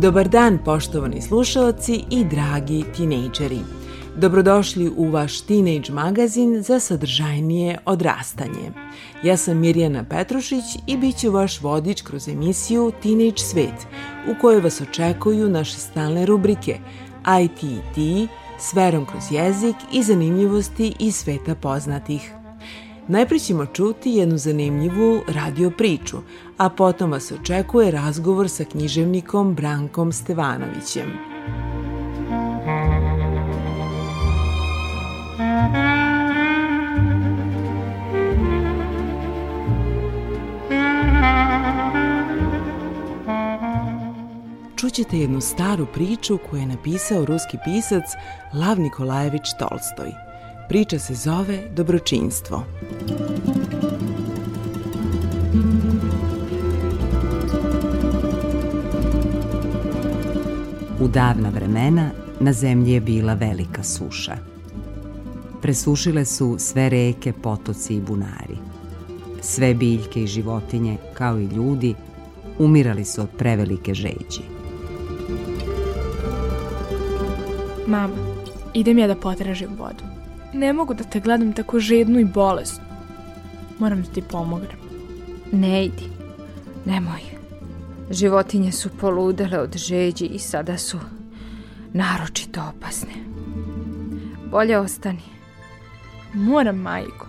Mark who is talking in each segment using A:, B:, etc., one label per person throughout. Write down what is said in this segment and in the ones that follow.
A: Dobar dan, poštovani slušalci i dragi tinejdžeri. Dobrodošli u vaš Teenage magazin za sadržajnije odrastanje. Ja sam Mirjana Petrušić i bit ću vaš vodič kroz emisiju Teenage svet, u kojoj vas očekuju naše stalne rubrike ITT, s verom kroz jezik i zanimljivosti iz sveta poznatih. Najpre ćemo čuti jednu zanimljivu radio priču, a potom vas očekuje razgovor sa književnikom Brankom Stevanovićem. Čućete jednu staru priču koju je napisao ruski pisac Lav Nikolajević Tolstoj. Priča se zove Dobročinstvo.
B: U davna vremena na zemlji je bila velika suša. Presušile su sve reke, potoci i bunari. Sve biljke i životinje, kao i ljudi, umirali su od prevelike žeđi.
C: Mama, idem ja da potražim vodu. Ne mogu da te gledam tako žednu i bolesnu. Moram da ti pomognem.
D: Ne idi, nemoj. Životinje su poludele od žeđi i sada su naročito opasne. Bolje ostani.
C: Moram, majko.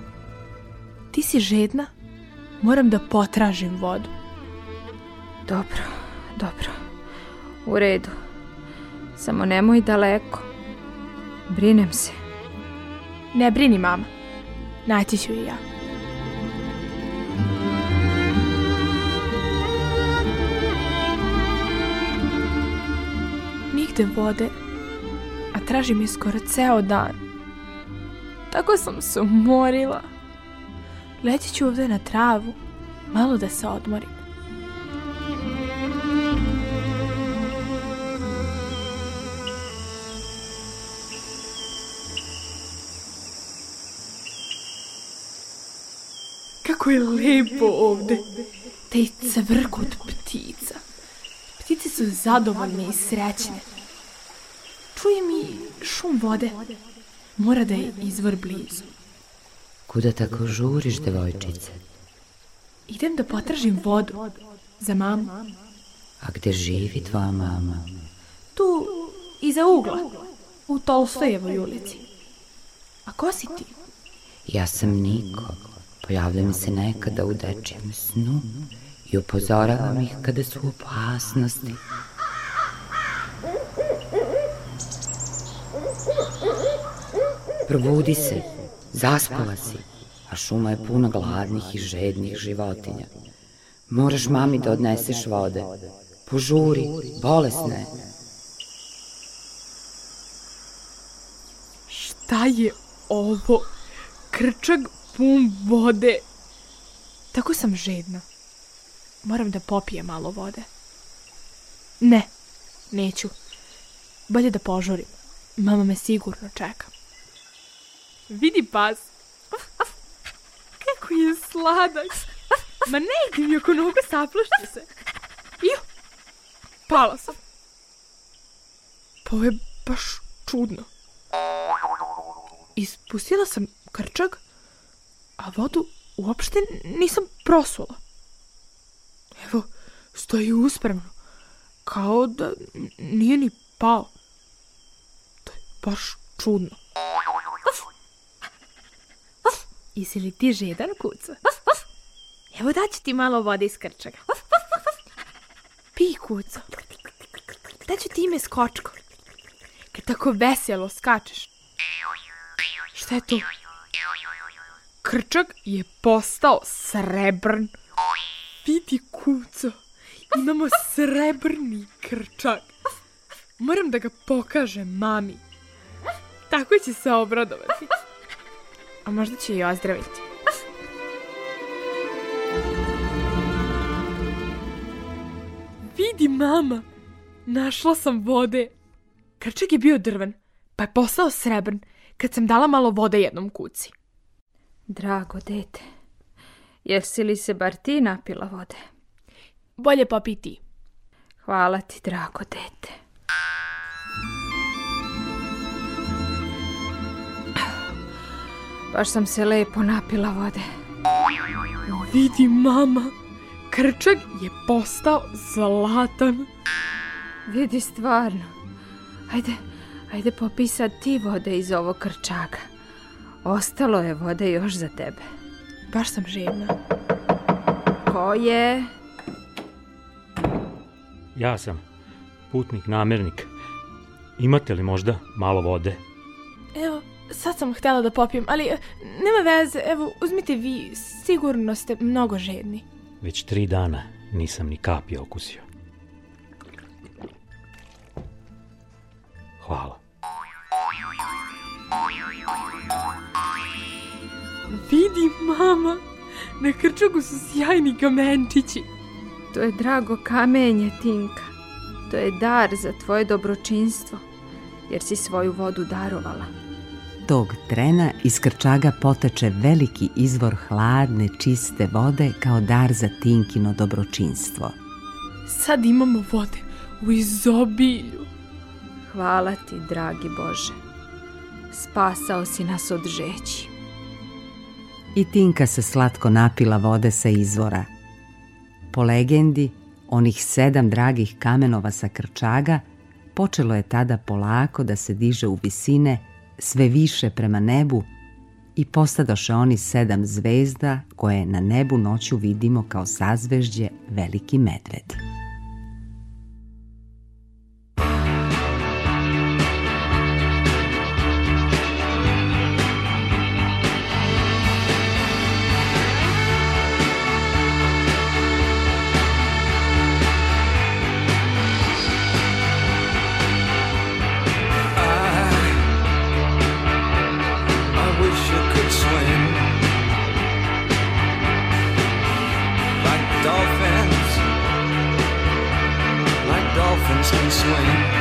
C: Ti si žedna? Moram da potražim vodu.
D: Dobro, dobro. U redu. Samo nemoj daleko. Brinem se.
C: Ne brini, mama. Naći ću i ja. Nigde vode, a tražim je skoro ceo dan. Tako sam se umorila. Leći ću ovde na travu, malo da se odmorim. Je lepo ovde. Taj cvrkut ptica. Ptice su zadovoljne i srećne. Čujem i šum vode. Mora da je izvor blizu.
E: Kuda tako žuriš, devojčice?
C: Idem da potražim vodu. Za mamu.
E: A gde živi tvoja mama?
C: Tu, iza ugla. U Tolstojevoj ulici. A ko si ti?
E: Ja sam Niko. Pojavljam se nekada u dečijem snu i upozoravam ih kada su u opasnosti. Probudi se, zaspala si, a šuma je puna gladnih i žednih životinja. Moraš mami da odneseš vode. Požuri, bolesna je.
C: Šta je ovo? Krčak pun vode. Tako sam žedna. Moram da popijem malo vode. Ne, neću. Bolje da požurim. Mama me sigurno čeka. Vidi pas. Kako je sladak. Ma ne ide mi oko noga, saplašću se. Iu, pala sam. Pa ovo je baš čudno. Ispustila sam krčak, a vodu uopšte nisam prosula. Evo, stoji uspravno, kao da nije ni pao. To je baš čudno. Jesi li ti žedan kuca? Evo daću ti malo vode iz krčaka. Pi kuca. Daću ti ime skočko. Kad tako veselo skačeš. Šta je to? Krčak je postao srebrn. Vidi kuco. Imamo srebrni krčak. Moram da ga pokažem mami. Tako će se obradovati. A možda će i ozdraviti. Vidi, mama, našla sam vode. Krčak je bio drven, pa je postao srebrn kad sam dala malo vode jednom kuci.
D: Drago dete, jesi li se bar ti napila vode?
C: Bolje popi ti.
D: Hvala ti, drago dete. Baš sam se lepo napila vode.
C: Vidi, mama, krčak je postao zlatan.
D: Vidi stvarno. Ajde, ajde popij sad ti vode iz ovog krčaka. Ostalo je vode još za tebe.
C: Baš sam živna.
D: Ko je?
F: Ja sam putnik namernik. Imate li možda malo vode?
C: Evo, sad sam htjela da popijem, ali e, nema veze, evo, uzmite vi, sigurno ste mnogo žedni.
F: Već tri dana nisam ni kapi okusio. Hvala.
C: Vidi, mama, na krčaku su sjajni kamenčići.
D: To je drago kamenje, Tinka. To je dar za tvoje dobročinstvo, jer si svoju vodu darovala.
B: Tog trena iz krčaga poteče veliki izvor hladne, čiste vode kao dar za Tinkino dobročinstvo.
C: Sad imamo vode u izobilju.
D: Hvala ti, dragi Bože. Spasao si nas od žeći.
B: I Tinka se slatko napila vode sa izvora. Po legendi, onih sedam dragih kamenova sa krčaga počelo je tada polako da se diže u visine sve više prema nebu i postadoše oni sedam zvezda koje na nebu noću vidimo kao sazvežđe veliki medved.
G: arms can
A: swing.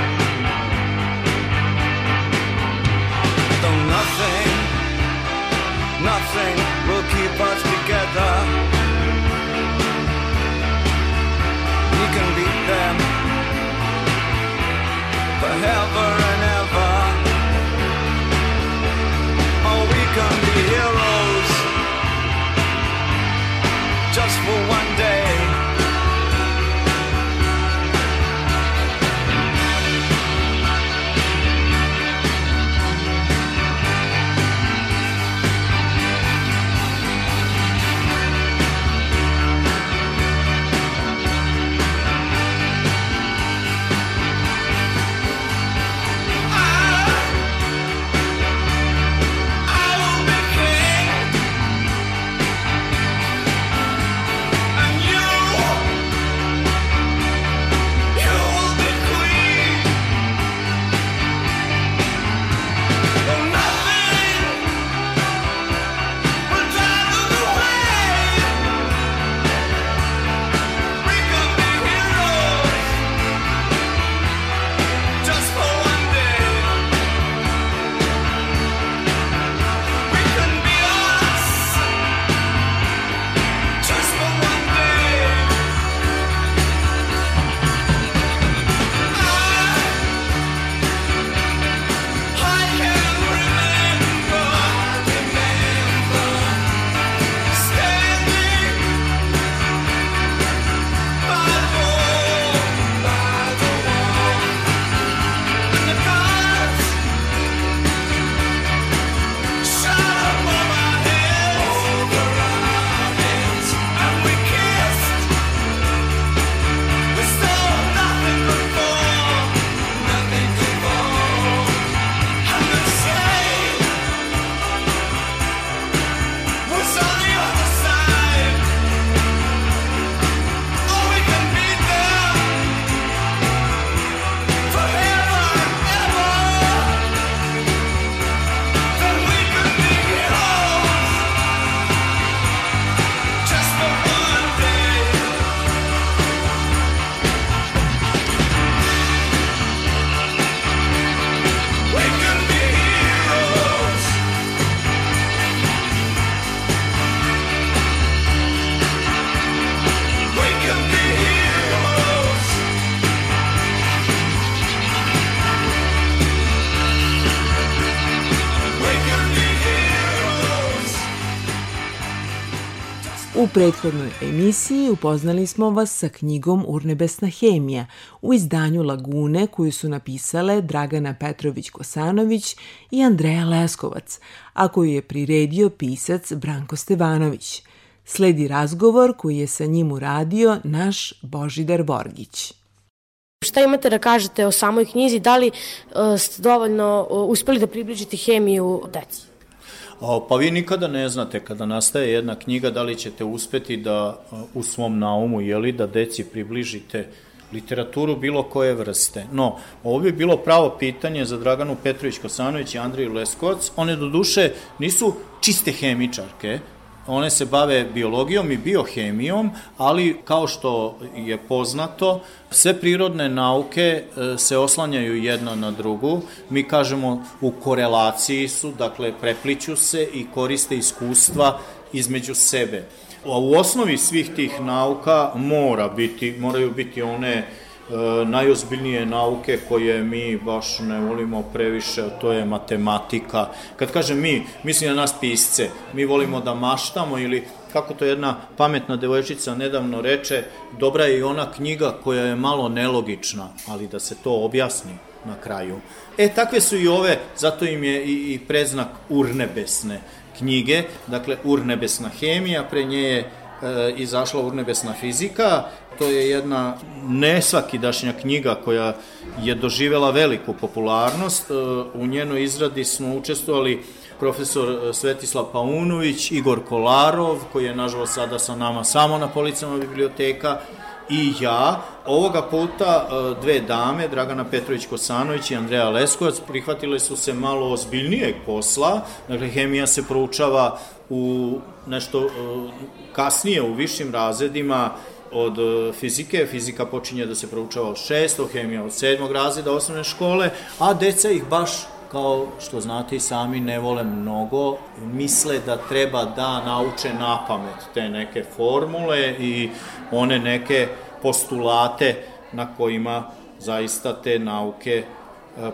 A: Prethodnoj emisiji upoznali smo vas sa knjigom Urnebesna hemija u izdanju Lagune koju su napisale Dragana Petrović-Kosanović i Andreja Leskovac, a koju je priredio pisac Branko Stevanović. Sledi razgovor koji je sa njim uradio naš Božidar Vorgić.
H: Šta imate da kažete o samoj knjizi? Da li uh, ste dovoljno uh, uspeli da približite hemiju deci?
I: Pa vi nikada ne znate kada nastaje jedna knjiga da li ćete uspeti da u svom naumu, jeli, da deci približite literaturu bilo koje vrste. No, ovo bi bilo pravo pitanje za Draganu Petrović-Kosanović i Andriju Leskovac. One do duše nisu čiste hemičarke, one se bave biologijom i biohemijom, ali kao što je poznato, sve prirodne nauke e, se oslanjaju jedna na drugu. Mi kažemo u korelaciji su, dakle prepliću se i koriste iskustva između sebe. A u osnovi svih tih nauka mora biti, moraju biti one najozbiljnije nauke koje mi baš ne volimo previše, to je matematika. Kad kažem mi, mislim na nas pisce, mi volimo da maštamo ili kako to jedna pametna devojčica nedavno reče, dobra je i ona knjiga koja je malo nelogična, ali da se to objasni na kraju. E, takve su i ove, zato im je i, i preznak urnebesne knjige, dakle urnebesna hemija, pre nje je e, izašla urnebesna fizika, to je jedna nesvakidašnja knjiga koja je doživela veliku popularnost. E, u njenoj izradi smo učestvovali profesor e, Svetislav Paunović, Igor Kolarov, koji je nažalost sada sa nama samo na policama biblioteka, i ja. Ovoga puta dve dame, Dragana Petrović-Kosanović i Andreja Leskovac, prihvatile su se malo ozbiljnijeg posla. Dakle, hemija se proučava u nešto kasnije, u višim razredima, od e, fizike, fizika počinje da se proučava od šestog, hemija od sedmog razreda osnovne škole, a deca ih baš kao što znate i sami ne vole mnogo, misle da treba da nauče na pamet te neke formule i one neke postulate na kojima zaista te nauke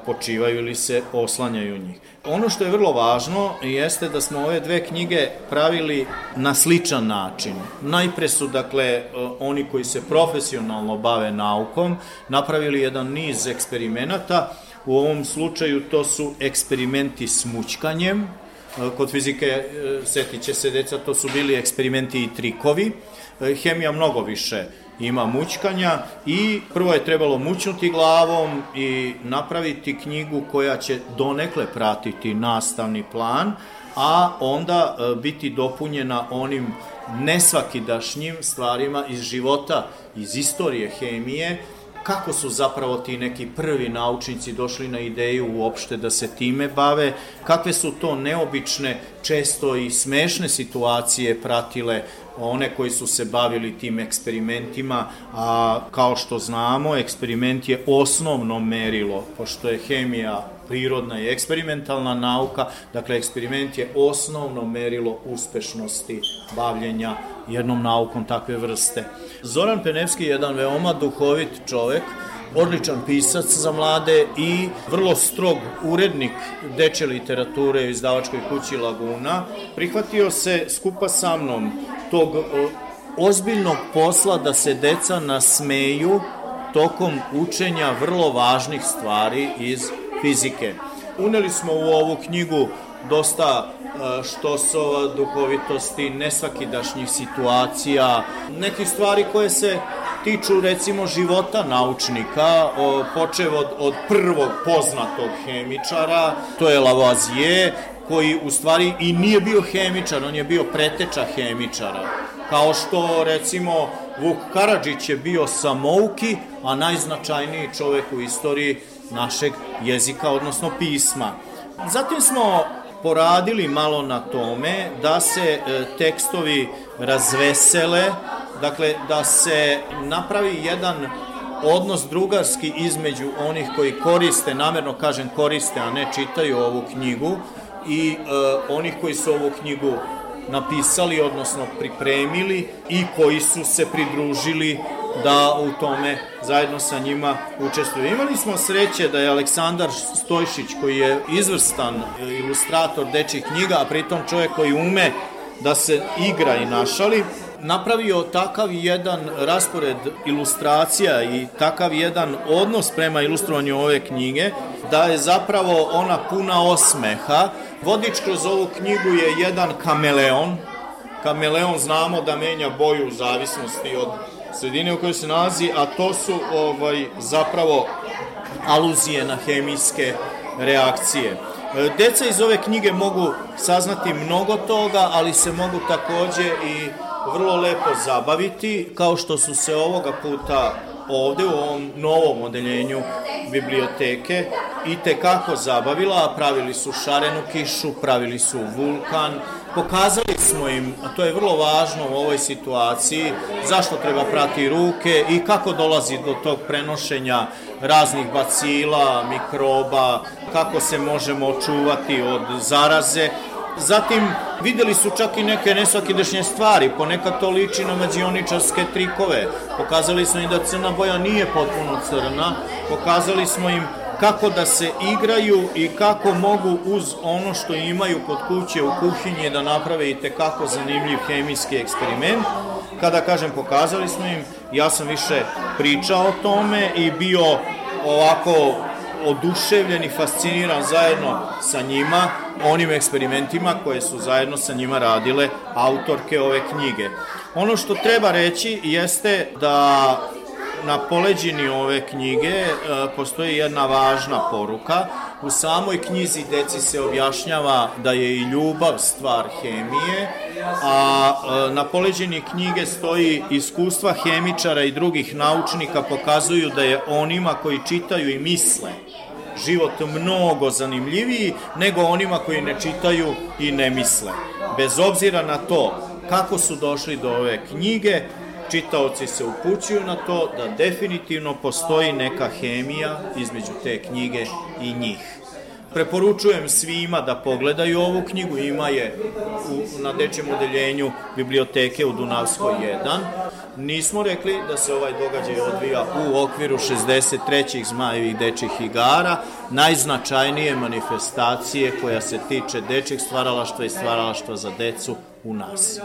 I: počivaju ili se oslanjaju njih. Ono što je vrlo važno jeste da smo ove dve knjige pravili na sličan način. Najpre su, dakle, e, oni koji se profesionalno bave naukom, napravili jedan niz eksperimenata. U ovom slučaju to su eksperimenti s mućkanjem, e, kod fizike, setit će se deca, to su bili eksperimenti i trikovi. Hemija mnogo više ima mućkanja i prvo je trebalo mućnuti glavom i napraviti knjigu koja će donekle pratiti nastavni plan, a onda e, biti dopunjena onim nesvakidašnjim stvarima iz života, iz istorije hemije, kako su zapravo ti neki prvi naučnici došli na ideju uopšte da se time bave, kakve su to neobične, često i smešne situacije pratile one koji su se bavili tim eksperimentima, a kao što znamo, eksperiment je osnovno merilo, pošto je hemija prirodna i eksperimentalna nauka, dakle eksperiment je osnovno merilo uspešnosti bavljenja jednom naukom takve vrste. Zoran Penevski je jedan veoma duhovit čovek, odličan pisac za mlade i vrlo strog urednik deče literature u izdavačkoj kući Laguna, prihvatio se skupa sa mnom tog ozbiljnog posla da se deca nasmeju tokom učenja vrlo važnih stvari iz fizike. Uneli smo u ovu knjigu dosta štosova, duhovitosti, nesvakidašnjih situacija, nekih stvari koje se tiču recimo života naučnika, počev od, od prvog poznatog hemičara, to je Lavoisier, koji u stvari i nije bio hemičar, on je bio preteča hemičara. Kao što recimo Vuk Karadžić je bio samouki, a najznačajniji čovek u istoriji našeg jezika, odnosno pisma. Zatim smo poradili malo na tome da se e, tekstovi razvesele, dakle da se napravi jedan odnos drugarski između onih koji koriste, namerno kažem koriste, a ne čitaju ovu knjigu, i e, onih koji su ovu knjigu napisali, odnosno pripremili i koji su se pridružili da u tome zajedno sa njima učestvuju. Imali smo sreće da je Aleksandar Stojšić, koji je izvrstan ilustrator dečih knjiga, a pritom čovjek koji ume da se igra i našali, napravio takav jedan raspored ilustracija i takav jedan odnos prema ilustrovanju ove knjige, da je zapravo ona puna osmeha. Vodič kroz ovu knjigu je jedan kameleon. Kameleon znamo da menja boju u zavisnosti od sredine u kojoj se nalazi, a to su ovaj zapravo aluzije na hemijske reakcije. E, Deca iz ove knjige mogu saznati mnogo toga, ali se mogu takođe i vrlo lepo zabaviti, kao što su se ovoga puta ovde u ovom novom odeljenju biblioteke i te kako zabavila, pravili su šarenu kišu, pravili su vulkan, pokazali smo im, a to je vrlo važno u ovoj situaciji, zašto treba prati ruke i kako dolazi do tog prenošenja raznih bacila, mikroba, kako se možemo očuvati od zaraze. Zatim videli su čak i neke nesvakidašnje stvari, ponekad to liči na mađioničarske trikove. Pokazali smo im da crna boja nije potpuno crna, pokazali smo im kako da se igraju i kako mogu uz ono što imaju kod kuće u kuhinji da naprave i tekako zanimljiv hemijski eksperiment. Kada kažem pokazali smo im, ja sam više pričao o tome i bio ovako oduševljen i fasciniran zajedno sa njima, onim eksperimentima koje su zajedno sa njima radile autorke ove knjige. Ono što treba reći jeste da na poleđini ove knjige e, postoji jedna važna poruka. U samoj knjizi deci se objašnjava da je i ljubav stvar hemije, a e, na poleđini knjige stoji iskustva hemičara i drugih naučnika pokazuju da je onima koji čitaju i misle život mnogo zanimljiviji nego onima koji ne čitaju i ne misle. Bez obzira na to kako su došli do ove knjige, čitaoci se upućuju na to da definitivno postoji neka hemija između te knjige i njih. Preporučujem svima da pogledaju ovu knjigu, ima je u, na dečjem odeljenju biblioteke u Dunavskoj 1. Nismo rekli da se ovaj događaj odvija u okviru 63. zmajevih dečjih igara, najznačajnije manifestacije koja se tiče dečjeg stvaralaštva i stvaralaštva za decu u nas.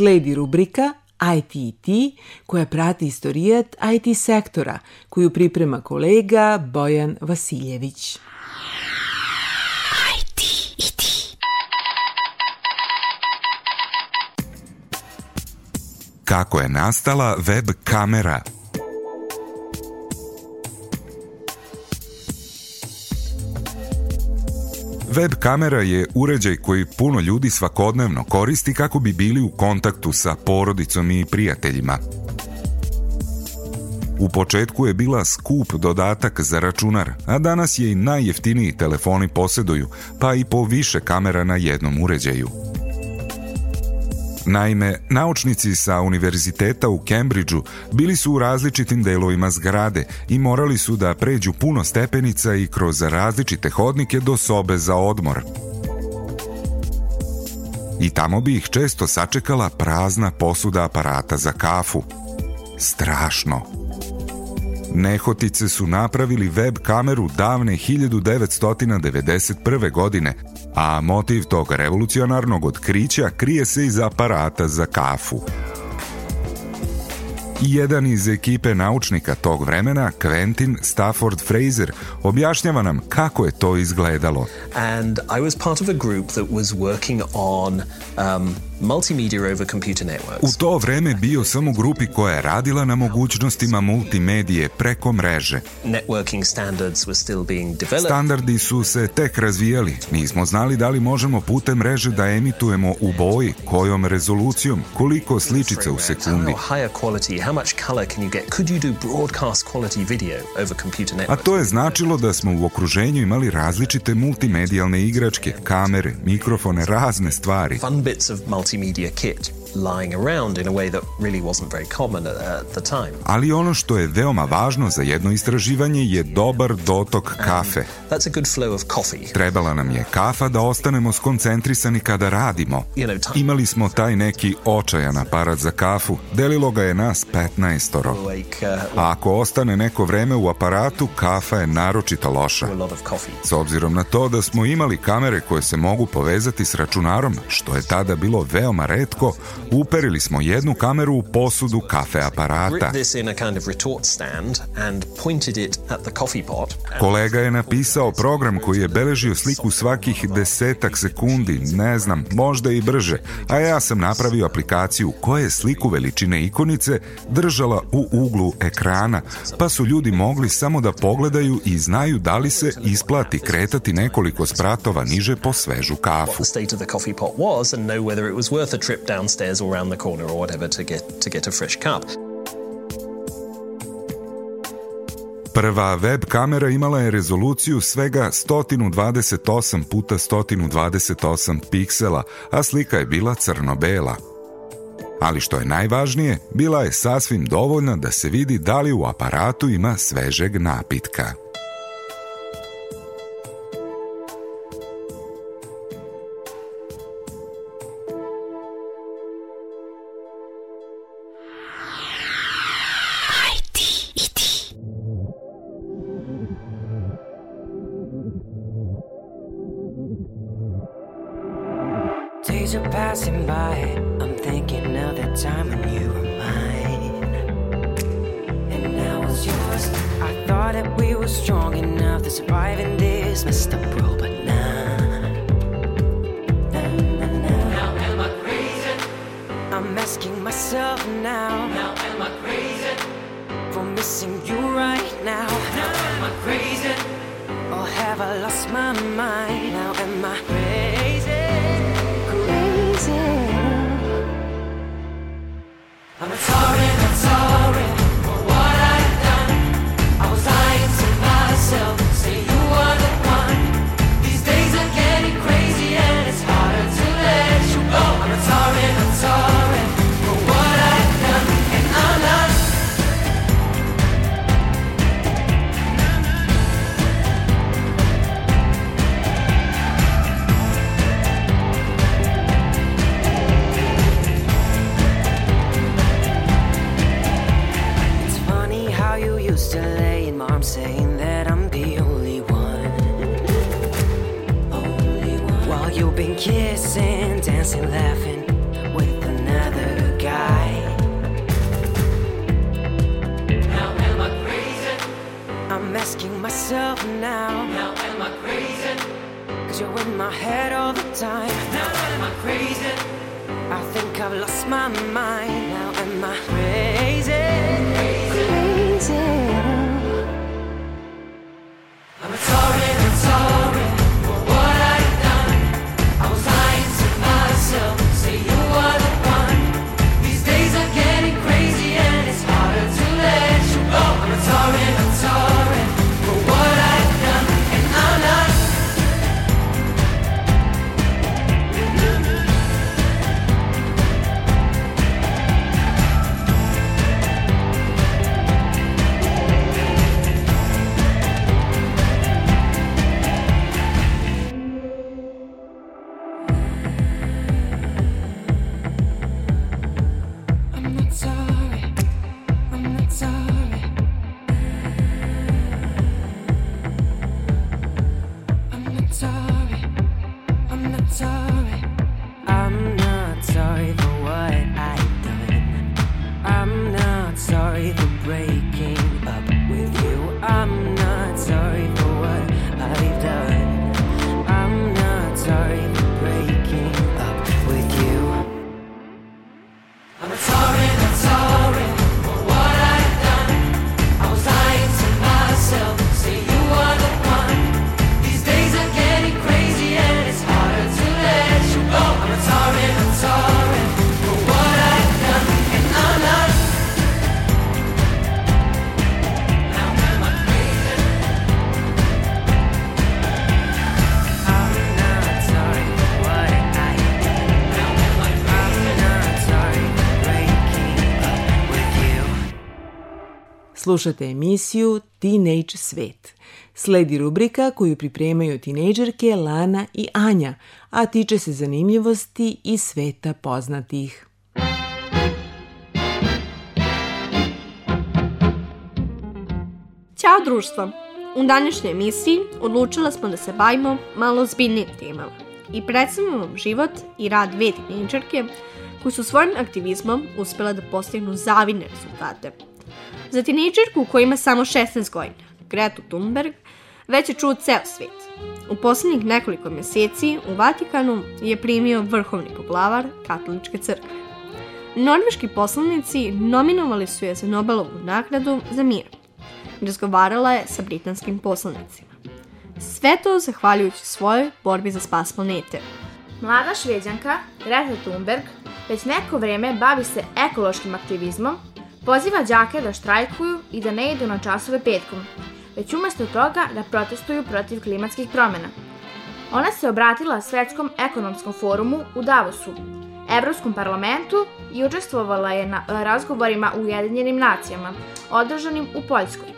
A: Sledi rubrika ITT koja prati istorijat IT sektora koju priprema kolega Bojan Vasiljević.
J: Kako je nastala web kamera? Web kamera je uređaj koji puno ljudi svakodnevno koristi kako bi bili u kontaktu sa porodicom i prijateljima. U početku je bila skup dodatak za računar, a danas je i najjeftiniji telefoni posjeduju, pa i po više kamera na jednom uređaju. Naime, naučnici sa univerziteta u Cambridgeu bili su u različitim delovima zgrade i morali su da pređu puno stepenica i kroz različite hodnike do sobe za odmor. I tamo bi ih često sačekala prazna posuda aparata za kafu. Strašno. Nehotice su napravili web kameru davne 1991. godine, a motiv tog revolucionarnog otkrića krije se iz aparata za kafu. Jedan iz ekipe naučnika tog vremena, Quentin Stafford Fraser, objašnjava nam kako je to izgledalo.
K: And I was part of a group that was working on um, multimedia over computer networks.
J: U to vreme bio sam u grupi koja je radila na mogućnostima multimedije preko mreže.
K: Networking standards were still being developed.
J: Standardi su se tek razvijali. Nismo znali da li možemo putem mreže da emitujemo u boji, kojom rezolucijom, koliko sličica u sekundi.
K: How higher quality, how much color can you get? Could you do broadcast quality video over computer
J: A to je značilo da smo u okruženju imali različite multimedijalne igračke, kamere, mikrofone, razne stvari.
K: Fun bits of multimedia multimedia kit. Lying around in a way that really wasn't very common at, at the time.
J: Ali ono što je veoma važno za jedno istraživanje je dobar dotok kafe.
K: That's a good flow of coffee.
J: Trebala nam je kafa da ostanemo skoncentrisani kada radimo. Imali smo taj neki očajan aparat za kafu. Delilo ga je nas 15-oro.
K: awake uh,
J: A ako ostane neko vreme u aparatu, kafa je naročito loša. S obzirom na to da smo imali kamere koje se mogu povezati s računarom, što je tada bilo veoma redko, uperili smo jednu kameru u posudu kafe aparata. Kolega je napisao program koji je beležio sliku svakih desetak sekundi, ne znam, možda i brže, a ja sam napravio aplikaciju koja je sliku veličine ikonice držala u uglu ekrana, pa su ljudi mogli samo da pogledaju i znaju da li se isplati kretati nekoliko spratova niže po svežu kafu.
K: Downstairs or around the corner or whatever to get to get a fresh cup.
J: Prva web kamera imala je rezoluciju svega 128 puta 128 piksela, a slika je bila crno-bela. Ali što je najvažnije, bila je sasvim dovoljna da se vidi da li u aparatu ima svežeg napitka.
A: Slušate emisiju Teenage Svet. Sledi rubrika koju pripremaju tinejdžerke Lana i Anja, a tiče se zanimljivosti iz sveta poznatih.
L: Ćao društvo! U današnjoj emisiji odlučila smo da se bavimo malo zbiljnim temama i predstavimo vam život i rad dve tinejdžerke koji su svojim aktivizmom uspjela da postignu zavidne rezultate. Za tinejdžerku koja ima samo 16 godina, Gretu Thunberg, već je čuo ceo svijet. U posljednjih nekoliko mjeseci u Vatikanu je primio vrhovni poglavar katoličke crkve. Norveški poslanici nominovali su je za Nobelovu nagradu za mir. Razgovarala je sa britanskim poslanicima. Sve to zahvaljujući svojoj borbi za spas planete.
M: Mlada šveđanka Greta Thunberg već neko vreme bavi se ekološkim aktivizmom, poziva đake da štrajkuju i da ne idu na časove petkom, već umjesto toga da protestuju protiv klimatskih promjena. Ona se obratila Svetskom ekonomskom forumu u Davosu, Evropskom parlamentu i učestvovala je na razgovorima u Ujedinjenim nacijama, održanim u Poljskoj.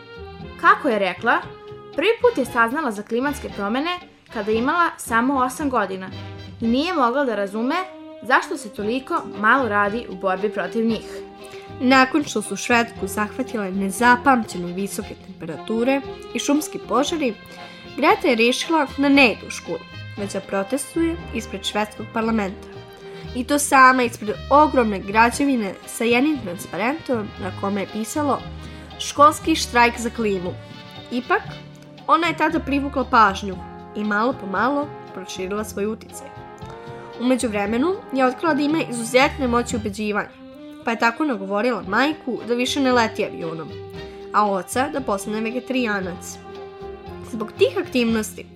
M: Kako je rekla, prvi put je saznala za klimatske promjene kada je imala samo 8 godina i nije mogla da razume zašto se toliko malo radi u borbi protiv njih.
L: Nakon što su Švedsku zahvatile nezapamćeno visoke temperature i šumski požari, Greta je rešila da ne ide u školu, već da protestuje ispred švedskog parlamenta. I to sama ispred ogromne građevine sa jednim transparentom na kome je pisalo školski štrajk za klimu. Ipak, ona je tada privukla pažnju i malo po malo proširila svoj uticaj. Umeđu vremenu je otkrila da ima izuzetne moći ubeđivanja, pa je tako nagovorila majku da više ne leti avionom, a oca da postane vegetarijanac. Zbog tih aktivnosti,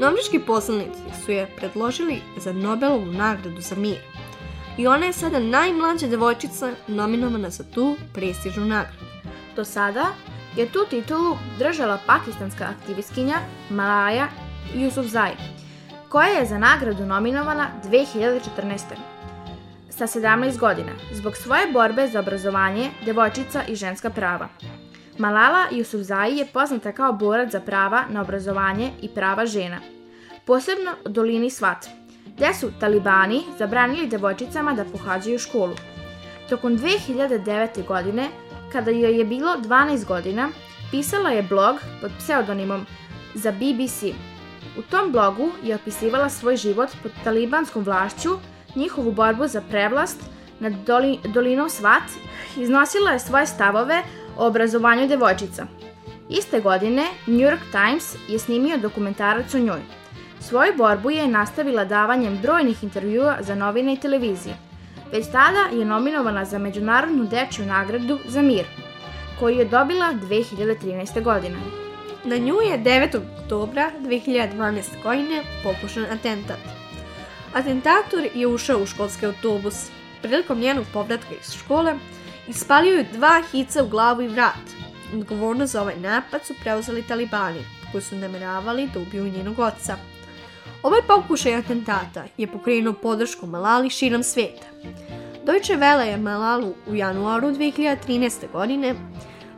L: norveški poslanici su je predložili za Nobelovu nagradu za mir. I ona je sada najmlađa devojčica nominovana za tu prestižnu nagradu.
M: Do sada je tu titulu držala pakistanska aktivistkinja Malaya Yousafzai, koja je za nagradu nominovana 2014. Sa 17 godina, zbog svoje borbe za obrazovanje, devojčica i ženska prava. Malala Yousafzai je poznata kao borac za prava na obrazovanje i prava žena, posebno u dolini Svat, gdje su talibani zabranili devojčicama da pohađaju školu. Tokom 2009. godine, kada joj je bilo 12 godina, pisala je blog pod pseudonimom za BBC. U tom blogu je opisivala svoj život pod talibanskom vlašću, njihovu borbu za prevlast nad doli, dolinom Svat, iznosila je svoje stavove o obrazovanju devojčica. Iste godine New York Times je snimio dokumentarac o njoj. Svoju borbu je nastavila davanjem brojnih intervjua za novine i televizije. Već tada je nominovana za Međunarodnu dečju nagradu za mir, koju je dobila 2013. godine.
L: Na nju je 9. oktobra 2012. godine pokušan atentat. Atentator je ušao u školski autobus. Prilikom njenog povratka iz škole ispalio je dva hica u glavu i vrat. Odgovornost za ovaj napad su preuzeli talibani, koji su nameravali da ubiju njenog oca. Ovaj pokušaj atentata je pokrenuo podršku Malali širom sveta. Deutsche Welle je Malalu u januaru 2013. godine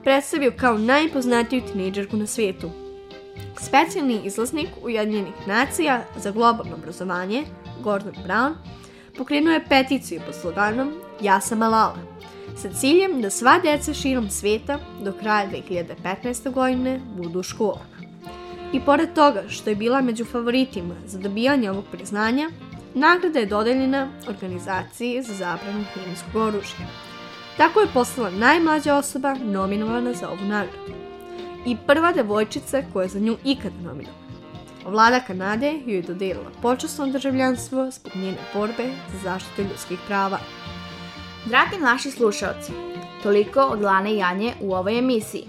L: predstavio kao najpoznatiju tinejdžerku na svijetu. Specijalni izlaznik Ujedinjenih nacija za globalno obrazovanje, Gordon Brown, pokrenuo je peticiju pod sloganom Ja sam Malala, sa ciljem da sva deca širom sveta do kraja 2015. godine budu u školama. I pored toga što je bila među favoritima za dobijanje ovog priznanja, nagrada je dodeljena organizaciji za zabranu hemijskog oružja. Tako je postala najmlađa osoba nominovana za ovu nagradu. I prva devojčica koja je za nju ikada nominovana. Vlada Kanade joj je dodelila počasno državljanstvo zbog njene borbe za zaštitu ljudskih prava.
M: Dragi naši slušalci, toliko od Lane i Anje u ovoj emisiji.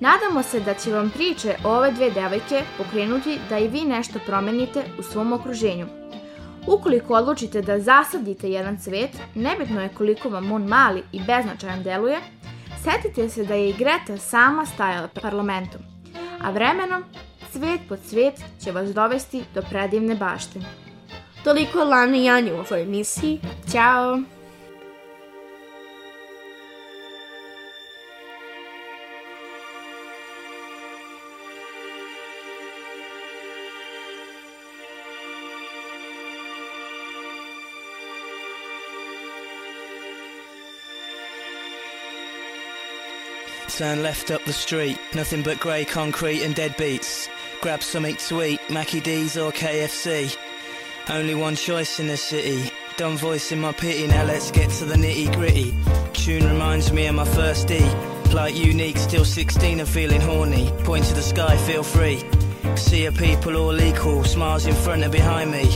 M: Nadamo se da će vam priče o ove dve devojke pokrenuti da i vi nešto promenite u svom okruženju. Ukoliko odlučite da zasadite jedan cvet, nebitno je koliko vam on mali i beznačajan deluje, setite se da je i Greta sama stajala parlamentom, a vremenom cvet po cvet će vas dovesti do predivne bašte.
L: Toliko Lana i Anja u ovoj emisiji.
M: Ćao!
N: Turn left up the street, nothing but grey concrete and dead beats. Grab something to eat, Mackie D's or KFC. Only one choice in the city. Dumb voice in my pity, now let's get to the nitty gritty. Tune reminds me of my first D. Like unique, still 16 and feeling horny. Point to the sky, feel free. See a people all equal, smiles in front and behind me.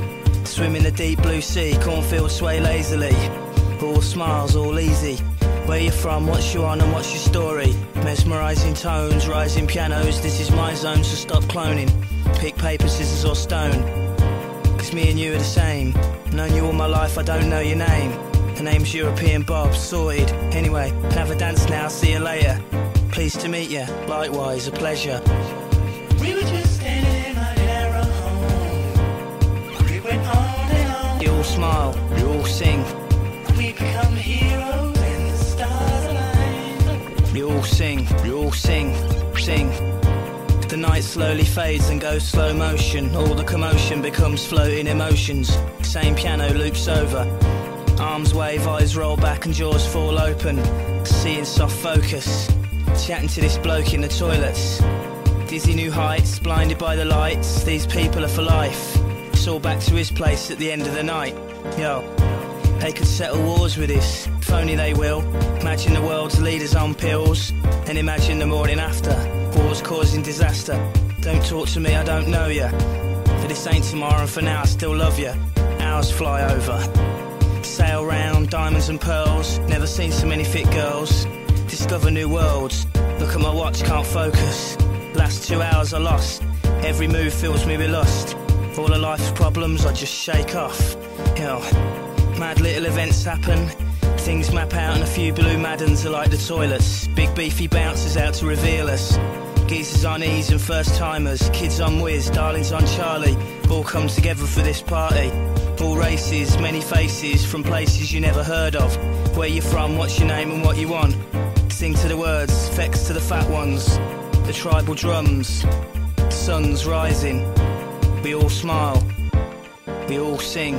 N: Swim in the deep blue sea, cornfields sway lazily. All smiles, all easy. Where you from, what's you on and what's your story? Mesmerizing tones, rising pianos, this is my zone, so stop cloning. Pick paper, scissors or stone. Cause me and you are the same. Known you all my life, I don't know your name. The name's European Bob, sorted. Anyway, have a dance now, see you later. Pleased to meet you, likewise, a pleasure.
O: We were just standing in my narrow home. We went on and on.
N: You all smile, you all sing.
O: We become heroes
N: You all sing, you all sing, sing. The night slowly fades and goes slow motion. All the commotion becomes floating emotions. Same piano loops over. Arms wave, eyes roll back, and jaws fall open. Seeing soft focus. Chatting to this bloke in the toilets. Dizzy new heights, blinded by the lights. These people are for life. It's all back to his place at the end of the night. Yo. They could settle wars with this, if only they will. Imagine the world's leaders on pills, and imagine the morning after. Wars causing disaster. Don't talk to me, I don't know ya. For this ain't tomorrow, and for now I still love ya. Hours fly over. Sail round, diamonds and pearls. Never seen so many fit girls. Discover new worlds. Look at my watch, can't focus. Last two hours I lost. Every move fills me with lust. All of life's problems I just shake off. Yo, mad little events happen. Things map out and a few blue maddens are like the toilets. Big beefy bouncers out to reveal us. Geezers on ease and first timers. Kids on whiz, darlings on Charlie. All come together for this party. All races, many faces from places you never heard of. Where you from, what's your name and what you want. Sing to the words, effects to the fat ones. The tribal drums, sun's rising. We all smile, we all sing.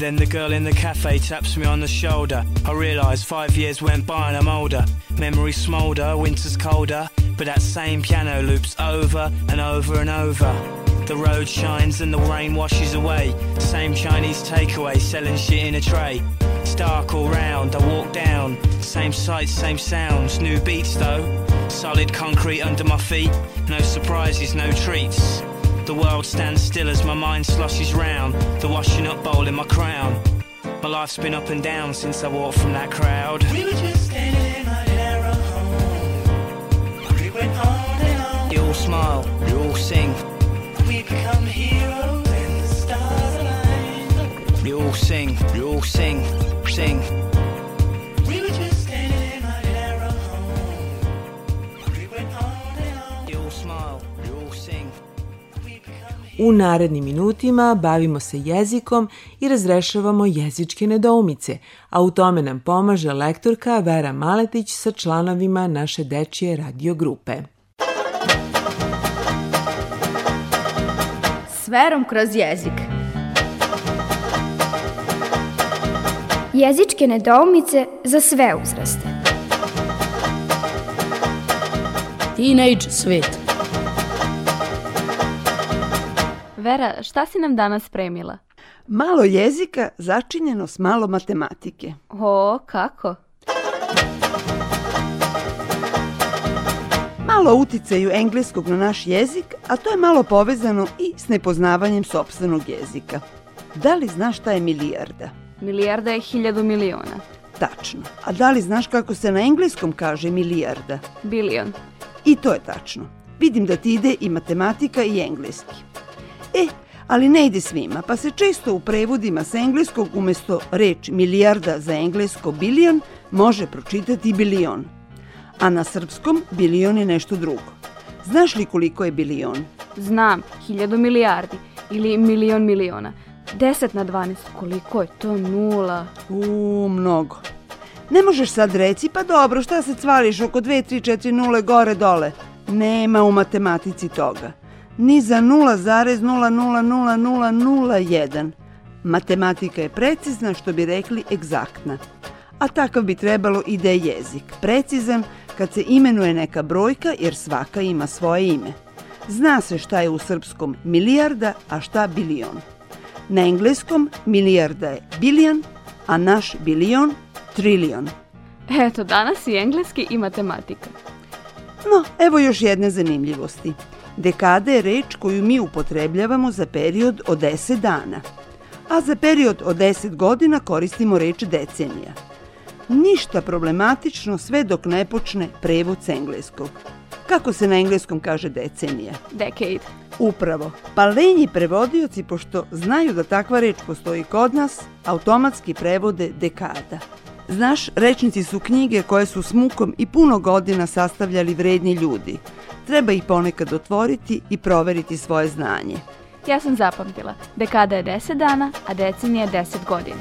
N: Then the girl in the cafe taps me on the shoulder. I realise five years went by and I'm older. Memories smoulder, winter's colder. But that same piano loops over and over and over. The road shines and the rain washes away. Same Chinese takeaway selling shit in a tray. It's dark all round, I walk down. Same sights, same sounds, new beats though. Solid concrete under my feet, no surprises, no treats. The world stands still as my mind sloshes round, the washing up bowl in my crown. My life's been up and down since I walked from that crowd.
O: We were just standing in my narrow home. We went on and on.
N: You all smile, you all sing,
O: We become heroes and the stars align.
N: you all sing, you all sing, sing.
A: U narednim minutima bavimo se jezikom i razrešavamo jezičke nedoumice, a u tome nam pomaže lektorka Vera Maletić sa članovima naše dečije radio grupe.
D: S verom kroz jezik.
P: Jezičke nedoumice za sve uzraste.
Q: Teenage svet.
M: Vera, šta si nam danas spremila?
R: Malo jezika začinjeno s malo matematike.
M: O, kako?
R: Malo uticaju engleskog na naš jezik, a to je malo povezano i s nepoznavanjem sopstvenog jezika. Da li znaš šta je milijarda?
M: Milijarda je hiljadu miliona.
R: Tačno. A da li znaš kako se na engleskom kaže milijarda?
M: Bilion.
R: I to je tačno. Vidim da ti ide i matematika i engleski. E, ali ne ide svima, pa se često u prevodima s engleskog umesto reč milijarda za englesko bilion može pročitati bilion. A na srpskom bilion je nešto drugo. Znaš li koliko je bilion?
M: Znam, hiljadu milijardi ili milion miliona. 10 na 12, koliko je to nula?
R: U, mnogo. Ne možeš sad reći, pa dobro, šta se cvališ oko 2, 3, 4 nule gore dole? Nema u matematici toga. Ni za 0,0000001. Matematika je precizna, što bi rekli egzaktna. A takav bi trebalo i da je jezik. Precizan kad se imenuje neka brojka, jer svaka ima svoje ime. Zna se šta je u srpskom milijarda, a šta bilion. Na engleskom milijarda je billion, a naš bilion trilion.
M: Eto, danas i engleski i matematika.
R: No, evo još jedne zanimljivosti. Dekada je reč koju mi upotrebljavamo za period od 10 dana, a za period od 10 godina koristimo reč decenija. Ništa problematično sve dok ne počne prevod s engleskog. Kako se na engleskom kaže decenija?
M: Decade.
R: Upravo. Pa lenji prevodioci, pošto znaju da takva reč postoji kod nas, automatski prevode dekada. Znaš, rečnici su knjige koje su s mukom i puno godina sastavljali vredni ljudi. Treba ih ponekad otvoriti i proveriti svoje znanje.
M: Ja sam zapamtila. Dekada je 10 dana, a decenija je 10 godina.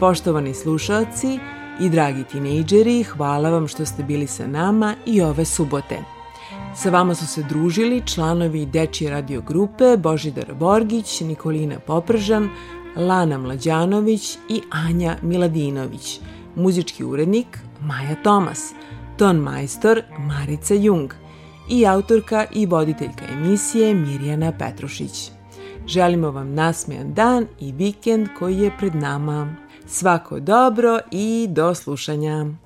A: Poštovani slušalci i dragi tinejdžeri, hvala vam što ste bili sa nama i ove subote. Sa vama su se družili članovi Dečije radio grupe Božidar Borgić, Nikolina Popržan, Lana Mlađanović i Anja Miladinović, muzički urednik Maja Tomas, ton majstor Marica Jung i autorka i voditeljka emisije Mirjana Petrušić. Želimo vam nasmejan dan i vikend koji je pred nama. Svako dobro i do slušanja.